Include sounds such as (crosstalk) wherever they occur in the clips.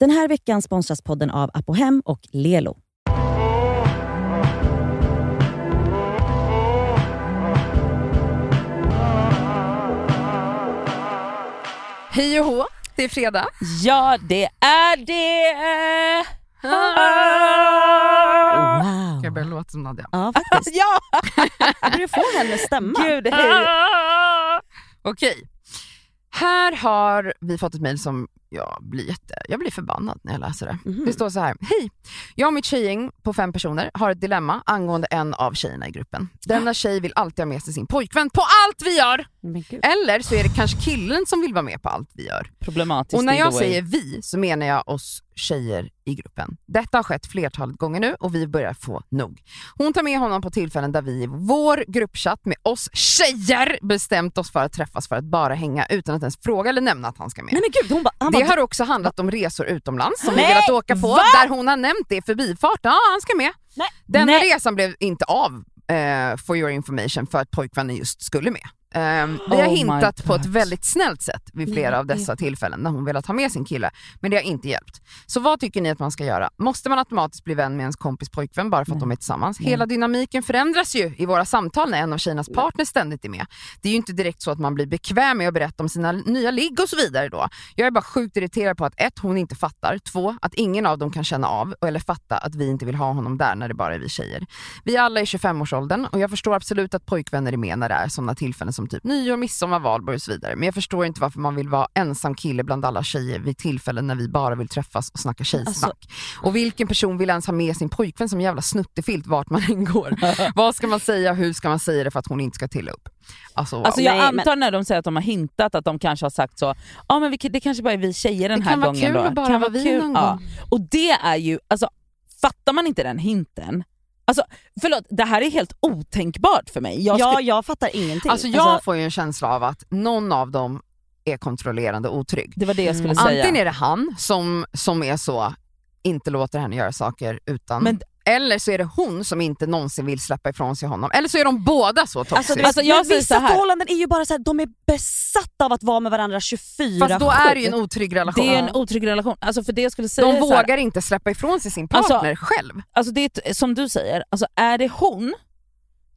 Den här veckan sponsras podden av Apohem och Lelo. Hej och hå, det är fredag. Ja, det är det! Wow. Jag börjar låta som Nadja. Ja, faktiskt. (laughs) ja! Du börjar få hennes stämma. Gud, hej! Okej. Här har vi fått ett mejl som jag blir jätte, jag blir förbannad när jag läser det. Mhm. Det står så här. Hej! Jag och mitt tjejgäng på fem personer har ett dilemma angående en av tjejerna i gruppen. Denna tjej vill alltid ha med sig sin pojkvän på allt vi gör! Eller så är det kanske killen som vill vara med på allt vi gör. Problematiskt Och när jag säger vi så menar jag oss tjejer i gruppen. Detta har skett flertalet gånger nu och vi börjar få nog. Hon tar med honom på tillfällen där vi i vår gruppchatt med oss tjejer bestämt oss för att träffas för att bara hänga utan att ens fråga eller nämna att han ska med. Nej men gud, hon bara... Han det har också handlat om resor utomlands som vi Nej, velat åka på, va? där hon har nämnt det i förbifart. Ja, han ska med. Nej. Denna Nej. resan blev inte av, eh, for your information, för att pojkvännen just skulle med. Ehm, vi har Oh my hintat på ett väldigt snällt sätt vid flera av dessa tillfällen när hon velat ha med sin kille, men det har inte hjälpt. Så vad tycker ni att man ska göra? Måste man automatiskt bli vän med ens kompis pojkvän bara för att Nej. de är tillsammans? Nej. Hela dynamiken förändras ju i våra samtal när en av tjejernas partner ständigt är med. Det är ju inte direkt så att man blir bekväm med att berätta om sina nya ligg och så vidare då. Jag är bara sjukt irriterad på att ett, hon inte fattar, två, att ingen av dem kan känna av eller fatta att vi inte vill ha honom där när det bara är vi tjejer. Vi alla är i 25-årsåldern och jag förstår absolut att pojkvänner är med när det är sådana tillfällen som typ nyår, midsommar, valborg och så vidare. Men jag förstår inte varför man vill vara ensam kille bland alla tjejer vid tillfällen när vi bara vill träffas och snacka tjejsnack. Alltså- och vilken person vill ens ha med sin pojkvän som jävla snuttefilt vart man än går? (laughs) Vad ska man säga, hur ska man säga det för att hon inte ska till upp? Alltså, wow. Alltså jag Nej, men- antar när de säger att de har hintat att de kanske har sagt så, ja men vi, det kanske bara är vi tjejer den Det här kan vara gången kul då. att bara vara vi någon ja. gång. Och det är ju, alltså fattar man inte den hinten, alltså förlåt det här är helt otänkbart för mig. Jag Ja, skulle, jag fattar ingenting. Alltså jag får ju en känsla av att någon av dem är kontrollerande och otrygg. det var det jag skulle Mm. säga. Antingen är det han som, som är så, inte låter henne göra saker utan, Men- eller så är det hon som inte någonsin vill släppa ifrån sig honom. Eller så är de båda så toxic. Alltså, det, Alltså, jag men vissa så här. förhållanden är ju bara så här, de är besatta av att vara med varandra 24 Fast då är det ju en otrygg relation. det är en otrygg relation. Alltså för det jag skulle säga de här, vågar inte släppa ifrån sig sin Alltså- partner själv. alltså det är som du säger, alltså är det hon,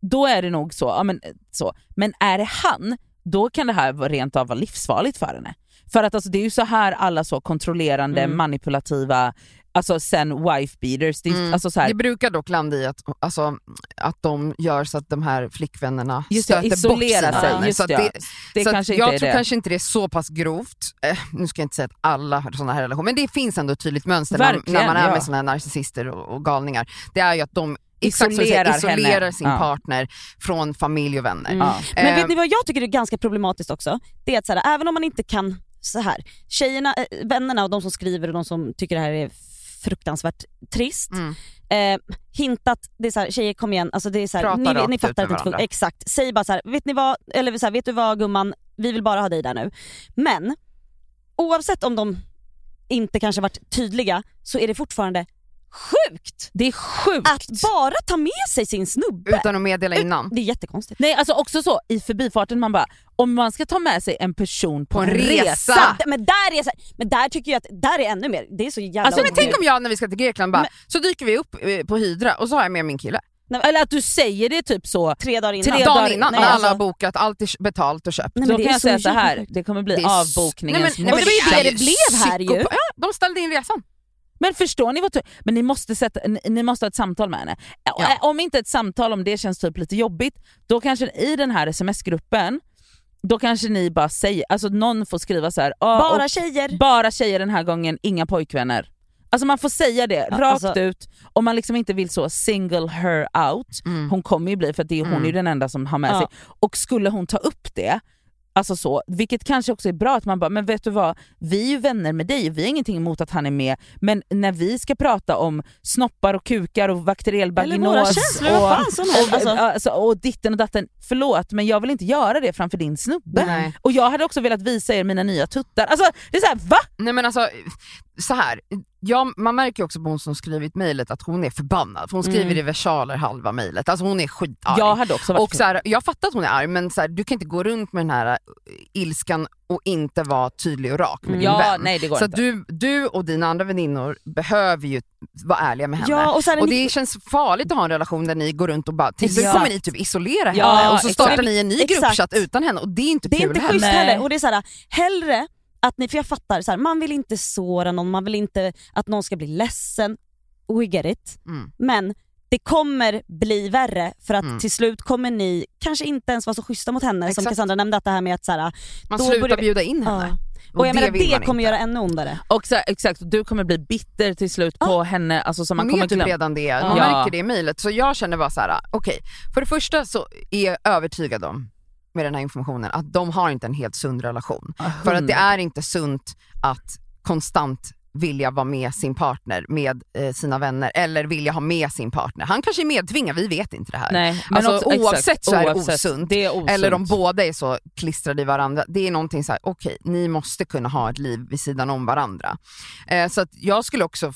då är det nog så. Ja, men, så. men är det han, då kan det här vara rent av vara livsfarligt för henne. För att alltså, det är ju så här alla så kontrollerande, Mm. manipulativa, alltså sen wife beaters, det, Mm. alltså, så här, Det brukar dock landa i att, alltså, att de gör så att de här flickvännerna Just det, stöter bort isolera sina sig, just så att det, det, det så att kanske jag tror det. kanske inte det är så pass grovt, eh, nu ska jag inte säga att alla har sådana här relationer, men det finns ändå ett tydligt mönster när, Verkligen, när man är ja. med såna här narcissister och, och galningar. Det är ju att de exakt Isolerar säger, isolerar henne. sin Ja. partner från familj och vänner. Mm. Ja. Men Eh, vet ni vad jag tycker är ganska problematiskt också? Det är att så här, även om man inte kan så här, tjejerna, äh, vännerna och de som skriver och de som tycker det här är fruktansvärt trist. Mm. Eh, hintat, det är så här, tjejer kom igen, alltså det är så här, ni, ni ut fattar inte varandra. Exakt, säg bara så här, vet ni vad, eller så här, vet du vad gumman, vi vill bara ha dig där nu. Men oavsett om de inte kanske varit tydliga så är det fortfarande sjukt Det är sjukt. att bara ta med sig sin snubbe. Utan att meddela innan. Det är jättekonstigt. Nej alltså också så i förbifarten man bara, om man ska ta med sig en person på, På en resa. resa, men där är men där tycker jag att där är ännu mer, det är så jävla Alltså, Men tänk om jag när vi ska till Grekland bara, Men- så dyker vi upp eh, på Hydra och så har jag med min kille. eller att du säger det typ så, tre dagar innan. Tre dagar- innan nej, när alla alltså- har bokat, allt är betalt och köpt. Nej, då men det kan är jag säga så här, det kommer bli Det avbokningens nej, men- det var ju är det det blev här ju. Ja, de ställde in resan. Men förstår ni vad Men ni måste, sätta, ni, ni måste ha ett samtal med henne. Ja. Om inte ett samtal om det känns typ lite jobbigt, då kanske i den här sms-gruppen, då kanske ni bara säger, alltså någon får skriva så här. "Ah, Bara tjejer. bara tjejer den här gången, inga pojkvänner. Alltså man får säga det Ja, rakt alltså- ut, om man liksom inte vill så single her out, Mm. hon kommer ju bli för det är, hon är ju Mm. den enda som har med Ja. sig. Och skulle hon ta upp det, alltså så, vilket kanske också är bra att man bara, men vet du vad, vi är ju vänner med dig, vi har ingenting emot att han är med, men när vi ska prata om snoppar och kukar och fan som helst. och, Alltså. alltså, och ditten och datten, förlåt men jag vill inte göra det framför din snubbe. Nej. Och jag hade också velat visa er mina nya tuttar. Alltså det är såhär, va? Nej men alltså, så här, ja, man märker också på hon som skrivit mejlet att hon är förbannad. För hon skriver Mm. i versaler halva mejlet. Alltså hon är skitarg. Jag hade också varit och så här, jag fattar att hon är arg men så här, du kan inte gå runt med den här äh, ilskan och inte vara tydlig och rak med din Ja, vän. nej det går Så inte. du, du och dina andra väninnor behöver ju vara ärliga med henne. Ja, och här, Och ni- det känns farligt att ha en relation där ni går runt och bara, till kommer ni typ isolera henne Ja, och så startar exakt. ni en ny gruppchatt utan henne och det är inte Det är kul inte heller. Och det är så här, hellre att ni, för jag fattar, så här, man vill inte såra någon, man vill inte att någon ska bli ledsen. We get it. Mm. Men det kommer bli värre för att Mm. till slut kommer ni kanske inte ens vara så schyssta mot henne som Exakt. Cassandra nämnde att det här med att så här, Man slutar börjar bjuda in henne. ja. Och jag menar det kommer inte. göra ännu ondare. Och så, exakt, du kommer bli bitter till slut på henne. Alltså, så man Man kommer är typ redan det, man Ja. märker det i mejlet. Så jag känner bara så här: okej, för det första så är jag övertygad om med den här informationen att de har inte en helt sund relation. För att det är inte sunt att konstant vilja vara med sin partner, med eh, sina vänner eller vilja ha med sin partner. Han kanske är medtvingad, vi vet inte det här. Nej, Alltså, också- exakt, oavsett så är det oavsett, osunt. Det är osunt. Eller om båda är så klistrade i varandra. Det är någonting så här: okej, ni måste kunna ha ett liv vid sidan om varandra. Eh, så jag skulle också,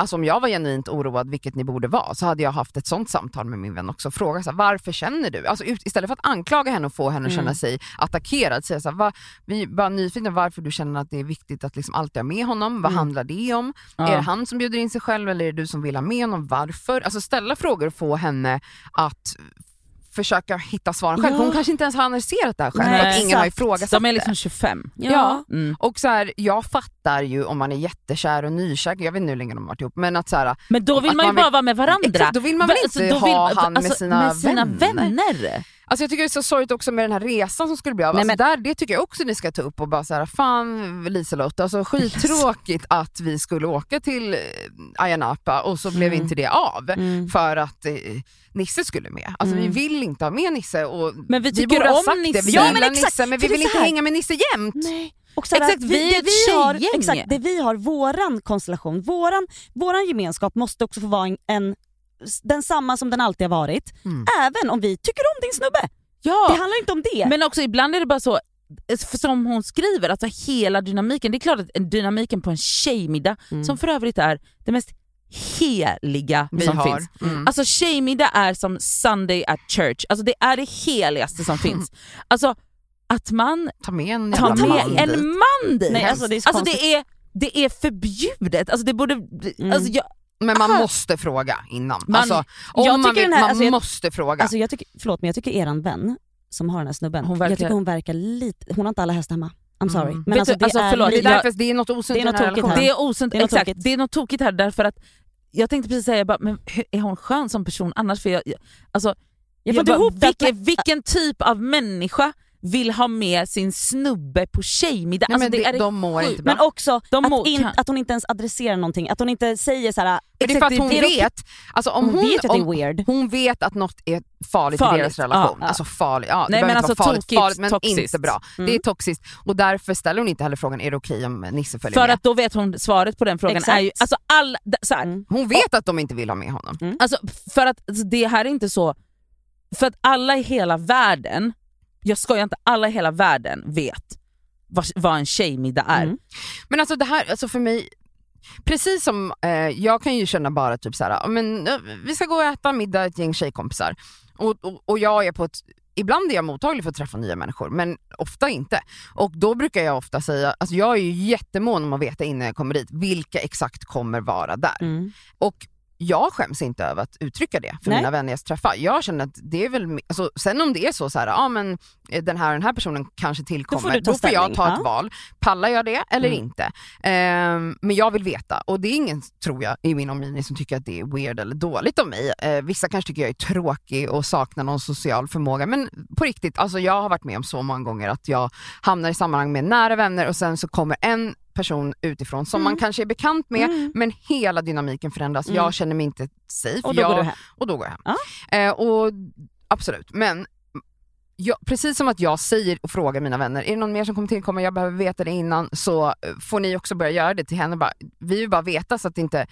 alltså om jag var genuint oroad, vilket ni borde vara, så hade jag haft ett sånt samtal med min vän också. Fråga så här, varför känner du? Alltså ut, istället för att anklaga henne och få henne att känna Mm. sig attackerad, säga så här, va, vi bara nyfikna varför du känner att det är viktigt att liksom alltid ha med honom. Vad Mm. handlar det om? Ja. Är det han som bjuder in sig själv eller är det du som vill ha med honom? Varför? Alltså ställa frågor och få henne att försöka hitta svaren själv. Ja. Hon kanske inte ens har analyserat det här själv Nej, för att ingen har exakt. ifrågasatt De är det. liksom 25. Ja. Mm. Och så här, jag fattar ju om man är jättekär och nykär, jag vet inte hur länge de har varit ihop, men att så här, Men då vill man ju vill- bara vara med varandra. Exakt, då vill man väl Va- inte alltså, ha vill- han med alltså, sina med sina vänner. vänner. Alltså jag tycker det är så sorgligt också med den här resan som skulle bli av. Nej, Alltså men- där, det tycker jag också ni ska ta upp och bara så här, fan Liselott, alltså skittråkigt att vi skulle åka till eh, Ayia Napa och så blev Mm. inte det av Mm. för att eh, Nisse skulle med. Alltså Mm. vi vill inte ha med Nisse och Men vi vi tycker ha om sagt Nisse. det. Vi Ja, men exakt, Nisse men vi vill inte hänga med Nisse jämt. Nej. Och så här, Exakt, vi, vi det vi har, exakt, det vi har, våran konstellation, våran, våran gemenskap måste också få vara en, en densamma som den alltid har varit. Mm. Även om vi tycker om din snubbe. Ja. Det handlar inte om det. Men också ibland är det bara så, för som hon skriver, alltså hela dynamiken. Det är klart att dynamiken på en tjejmiddag, Mm. som för övrigt är det mest heliga Vi som har. finns. Mm. Alltså tjejmiddag är som Sunday at church, alltså det är det heligaste som (laughs) finns. Alltså att man Ta med en tar med man en dit. man dit. Nej, alltså det är så alltså det är, det är förbjudet, alltså det borde... Mm. Alltså jag, Men man Aha. måste fråga innan. Man- alltså, om jag man tycker vill, den här- man alltså jag- måste fråga. Alltså jag tycker, förlåt men jag tycker eran vän som har den här snubben, Hon verkar- jag tycker hon verkar lite, hon har inte alla hästar hemma. I'm sorry. Mm. Men alltså, du, det alltså, är förlåt, det, är därför, det är något osunt Det är i den något här tokigt relationen. här. Det är osunt, Det är något exakt. tokigt. Det är något tokigt här därför att jag tänkte precis säga, jag bara, men är hon skön som person annars? För jag, jag, alltså, jag får jag bara, vilken, vilken typ av människa vill ha med sin snubbe på tjejmiddag? Nej, Alltså, det det, är de mår inte bra. Men också De att, må- in, kan- att hon inte ens adresserar någonting, att hon inte säger såhär, det är för att hon det vet, alltså om hon, hon, vet att det om, är weird. hon vet att något är farligt, Farligt, i deras relation. ja. Alltså farligt, ja, det Nej, men inte alltså farligt, tokigt, farligt men toxiskt. inte bra. Mm. Det är toxiskt och därför ställer hon inte heller frågan, är det okej om Nisse följer För med? att då vet hon svaret på den frågan. Exakt. Är ju, alltså all, så här, Mm. Hon vet att de inte vill ha med honom. Alltså för att alltså, det här är inte så, för att alla i hela världen, jag skojar inte, alla i hela världen vet vad, vad en tjejmiddag är. Mm. Men alltså det här, alltså för mig, precis som eh, jag kan ju känna bara typ såhär, men vi ska gå och äta middag ett gäng tjejkompisar och, och, och jag är på ett Ibland är jag mottaglig för att träffa nya människor men ofta inte. Och då brukar jag ofta säga, alltså jag är ju jättemån om att veta innan jag kommer dit vilka exakt kommer vara där. Mm. Och jag skäms inte över att uttrycka det för Nej. mina vänner jag träffar. Jag känner att det är väl, alltså, sen om det är så, så här, ja men eh, den här den här personen kanske tillkommer, du ta då får jag ta ja. ett val. Pallar jag det eller Mm. inte? Ehm, men jag vill veta och det är ingen, tror jag, i min omgivning som tycker att det är weird eller dåligt av mig. Eh, vissa kanske tycker jag är tråkig och saknar någon social förmåga men på riktigt, alltså jag har varit med om så många gånger att jag hamnar i sammanhang med nära vänner och sen så kommer en person utifrån som man kanske är bekant med Mm. men hela dynamiken förändras. Mm. Jag känner mig inte safe. Och då jag, går du hem. och då går jag hem. Ja. Eh, och, absolut, men jag, precis som att jag säger och frågar mina vänner, är det någon mer som kommer tillkomma, jag behöver veta det innan, så eh, får ni också börja göra det till henne. Bara, vi vill bara veta så att inte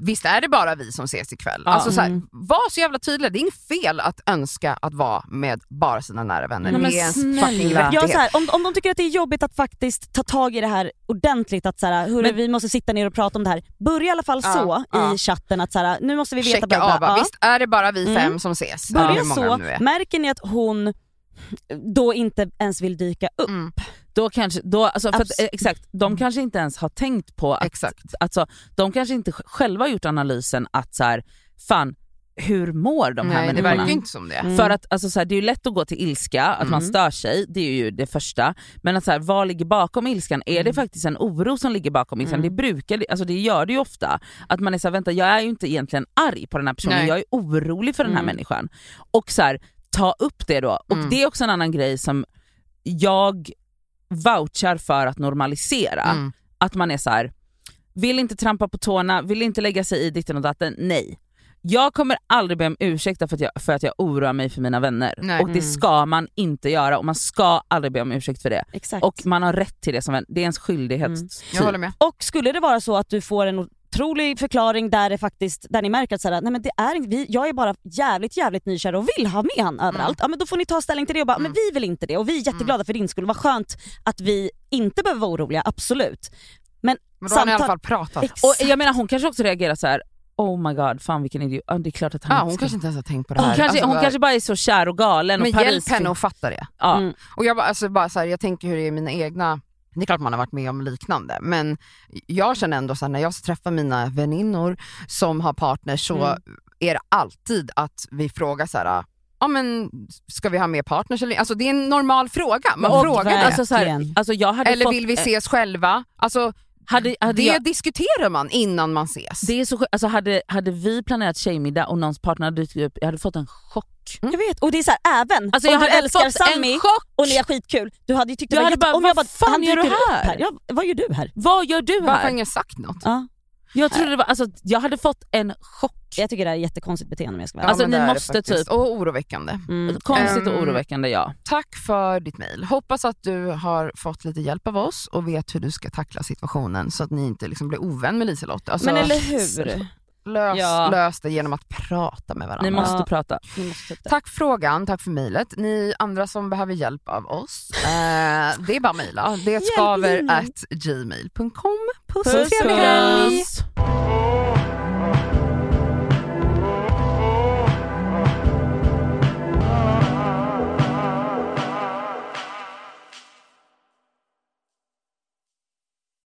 visst är det bara vi som ses ikväll. Ja. Alltså, så här, Mm. var så jävla tydlig, det är inget fel att önska att vara med bara sina nära vänner. Nej, det är fucking Ja, så här, om, om de tycker att det är jobbigt att faktiskt ta tag i det här ordentligt, att så här, hörru, Men- vi måste sitta ner och prata om det här. Börja i alla fall Ja, så ja. i chatten att så här, nu måste vi veta Checka bla, bla, av, visst är det bara vi Mm. fem som ses? Börja hur så, märker ni att hon då inte ens vill dyka upp? Mm, Då kanske, då, alltså att, eh, exakt, de kanske inte ens har tänkt på att, exakt. alltså, de kanske inte sj- själva har gjort analysen att så här, fan hur mår de här Nej, det människorna? verkar ju inte som det. Mm. För att alltså, så här, det är ju lätt att gå till ilska, att man Mm. stör sig, det är ju det första. Men att, så här, vad ligger bakom ilskan? Är det Mm. faktiskt en oro som ligger bakom ilskan? Mm. Det brukar, alltså det gör det ju ofta. Att man är såhär, vänta jag är ju inte egentligen arg på den här personen, Nej. jag är orolig för den här Mm. människan. Och så här, ta upp det då. Och Mm. det är också en annan grej som jag vouchar för att normalisera. Mm. Att man är så här, vill inte trampa på tårna, vill inte lägga sig i ditten och datten, nej. Jag kommer aldrig be om ursäkt för att jag, för att jag oroar mig för mina vänner. Nej. Och det Mm. ska man inte göra och man ska aldrig be om ursäkt för det. Exakt. Och man har rätt till det som vän, det är ens skyldighet. Mm. typ. Jag håller med. Och skulle det vara så att du får en otrolig förklaring där det faktiskt, där ni märker att så här, nej men det är, inte- vi, jag är bara jävligt jävligt nykär och vill ha med han överallt, ja men då får ni ta ställning till det och bara, Mm. men vi vill inte det och vi är jätteglada för din skull, vad skönt att vi inte behöver vara oroliga, absolut. Men, Men då har ni i alla fall pratat. Exakt. Och jag menar hon kanske också reagerar så här. oh my god, fan vilken idiot. Det är klart att han Ja, hon ska- kanske inte ens har tänkt på det hon här. kanske, Alltså, hon bara- kanske bara är så kär och galen men och Paris hjälp henne att fatta det. ja. Mm. Och jag, bara, alltså, bara så här, jag tänker hur det är i mina egna, det är klart man har varit med om liknande, men jag känner ändå så här, när jag träffar mina väninnor som har partners så Mm. är det alltid att vi frågar så här, ja men ska vi ha mer partners eller Alltså det är en normal fråga, man Och frågar det. alltså, så här, alltså Eller vill vi ses själva? Alltså hade, hade det jag, diskuterar man innan man ses. det är så alltså hade, hade vi planerat tjejmiddag och någons partner hade dykt upp, jag hade fått en chock. Jag vet, och det är så här, även Alltså jag om du hade älskar fått Sammy en chock! och ni har skitkul, du hade ju tyckt det Jag var hade jätte... bara, om jag vad fan han gör du upp här? Ja, vad gör du här? Vad gör du Varför har här? ingen sagt något? Ja, Jag trodde det var, alltså jag hade fått en chock. jag tycker det här är jättekonstigt beteende om jag ska vara Ja, Alltså, ni måste typ- Och oroväckande. Mm. Konstigt och Ehm, oroväckande ja. Tack för ditt mejl. Hoppas att du har fått lite hjälp av oss och vet hur du ska tackla situationen så att ni inte liksom blir ovän med Liselott. Alltså, Men eller hur? lös, Ja. lös det genom att prata med varandra. Ni måste Ja. prata. Måste det. Tack för frågan, tack för mejlet. Ni andra som behöver hjälp av oss, eh, det är bara mejla. Det skaver at gmail.com. Puss, Puss och kram!